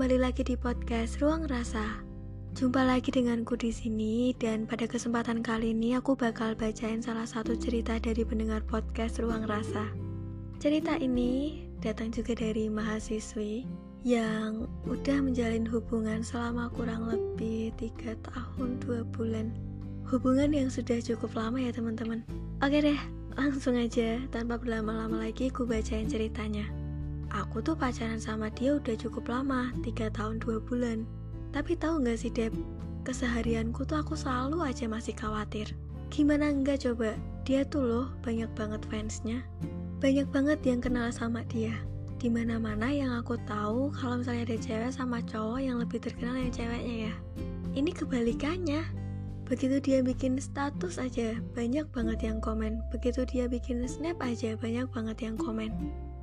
kembali lagi di podcast Ruang Rasa. Jumpa lagi denganku di sini dan pada kesempatan kali ini aku bakal bacain salah satu cerita dari pendengar podcast Ruang Rasa. Cerita ini datang juga dari mahasiswi yang udah menjalin hubungan selama kurang lebih 3 tahun 2 bulan. Hubungan yang sudah cukup lama ya teman-teman. Oke deh, langsung aja tanpa berlama-lama lagi ku bacain ceritanya. Aku tuh pacaran sama dia udah cukup lama, 3 tahun 2 bulan. Tapi tahu gak sih Deb, keseharianku tuh aku selalu aja masih khawatir. Gimana enggak coba, dia tuh loh banyak banget fansnya. Banyak banget yang kenal sama dia. Di mana-mana yang aku tahu kalau misalnya ada cewek sama cowok yang lebih terkenal yang ceweknya ya. Ini kebalikannya. Begitu dia bikin status aja, banyak banget yang komen. Begitu dia bikin snap aja, banyak banget yang komen.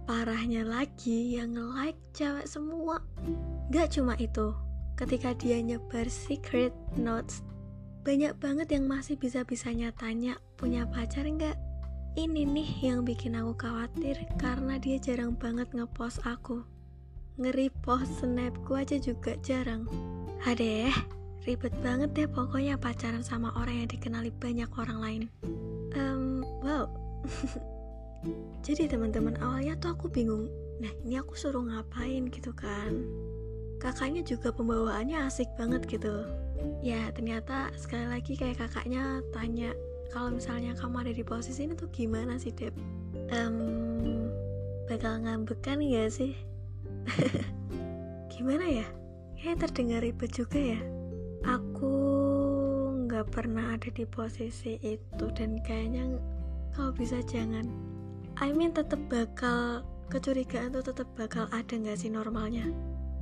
Parahnya lagi yang like cewek semua. Gak cuma itu, ketika dia nyebar secret notes, banyak banget yang masih bisa-bisanya tanya punya pacar nggak? Ini nih yang bikin aku khawatir karena dia jarang banget ngepost aku. Ngeri post snapku aja juga jarang. Hadeh, ribet banget deh pokoknya pacaran sama orang yang dikenali banyak orang lain. Um, wow. jadi teman-teman awalnya tuh aku bingung nah ini aku suruh ngapain? gitu kan. Kakaknya juga pembawaannya asik banget gitu. Ya ternyata sekali lagi kayak kakaknya tanya kalau misalnya kamu ada di posisi ini tuh gimana sih Dep? Um, bakal ngambekan gak sih? Gimana ya? Kayak terdengar ribet juga ya. Aku nggak pernah ada di posisi itu dan kayaknya kalau bisa jangan I mean tetap bakal kecurigaan tuh tetap bakal ada nggak sih normalnya?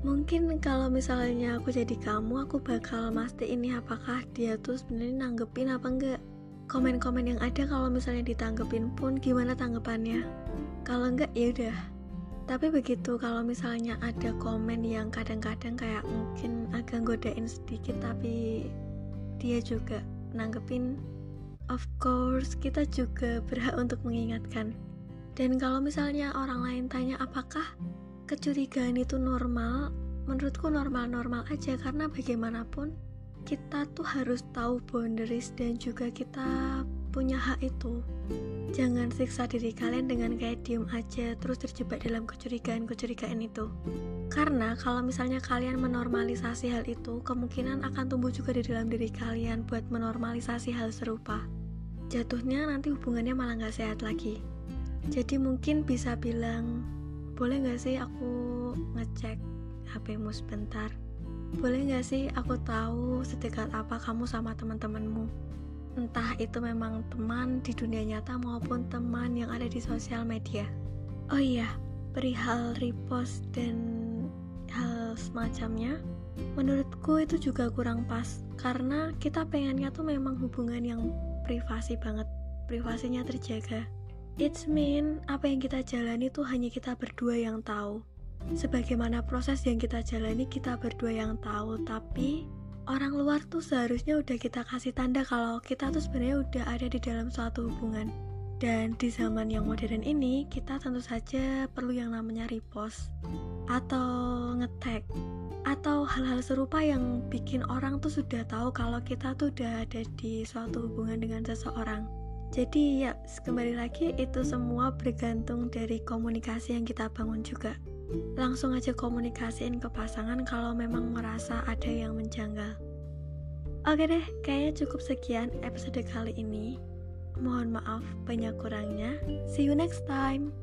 Mungkin kalau misalnya aku jadi kamu aku bakal pasti ini apakah dia tuh sebenarnya nanggepin apa enggak komen-komen yang ada kalau misalnya ditanggepin pun gimana tanggapannya? Kalau enggak ya udah. Tapi begitu kalau misalnya ada komen yang kadang-kadang kayak mungkin agak godain sedikit tapi dia juga nanggepin of course kita juga berhak untuk mengingatkan dan kalau misalnya orang lain tanya apakah kecurigaan itu normal, menurutku normal-normal aja karena bagaimanapun kita tuh harus tahu boundaries dan juga kita punya hak itu. Jangan siksa diri kalian dengan kayak diem aja terus terjebak dalam kecurigaan-kecurigaan itu. Karena kalau misalnya kalian menormalisasi hal itu, kemungkinan akan tumbuh juga di dalam diri kalian buat menormalisasi hal serupa. Jatuhnya nanti hubungannya malah gak sehat lagi jadi mungkin bisa bilang boleh gak sih aku ngecek HPmu sebentar? Boleh gak sih aku tahu sedekat apa kamu sama teman-temanmu? Entah itu memang teman di dunia nyata maupun teman yang ada di sosial media. Oh iya perihal repost dan hal semacamnya menurutku itu juga kurang pas. Karena kita pengennya tuh memang hubungan yang privasi banget privasinya terjaga It's mean apa yang kita jalani tuh hanya kita berdua yang tahu. Sebagaimana proses yang kita jalani kita berdua yang tahu, tapi orang luar tuh seharusnya udah kita kasih tanda kalau kita tuh sebenarnya udah ada di dalam suatu hubungan. Dan di zaman yang modern ini, kita tentu saja perlu yang namanya repost atau ngetag atau hal-hal serupa yang bikin orang tuh sudah tahu kalau kita tuh udah ada di suatu hubungan dengan seseorang. Jadi ya kembali lagi itu semua bergantung dari komunikasi yang kita bangun juga. Langsung aja komunikasiin ke pasangan kalau memang merasa ada yang menjanggal. Oke deh, kayaknya cukup sekian episode kali ini. Mohon maaf banyak kurangnya. See you next time.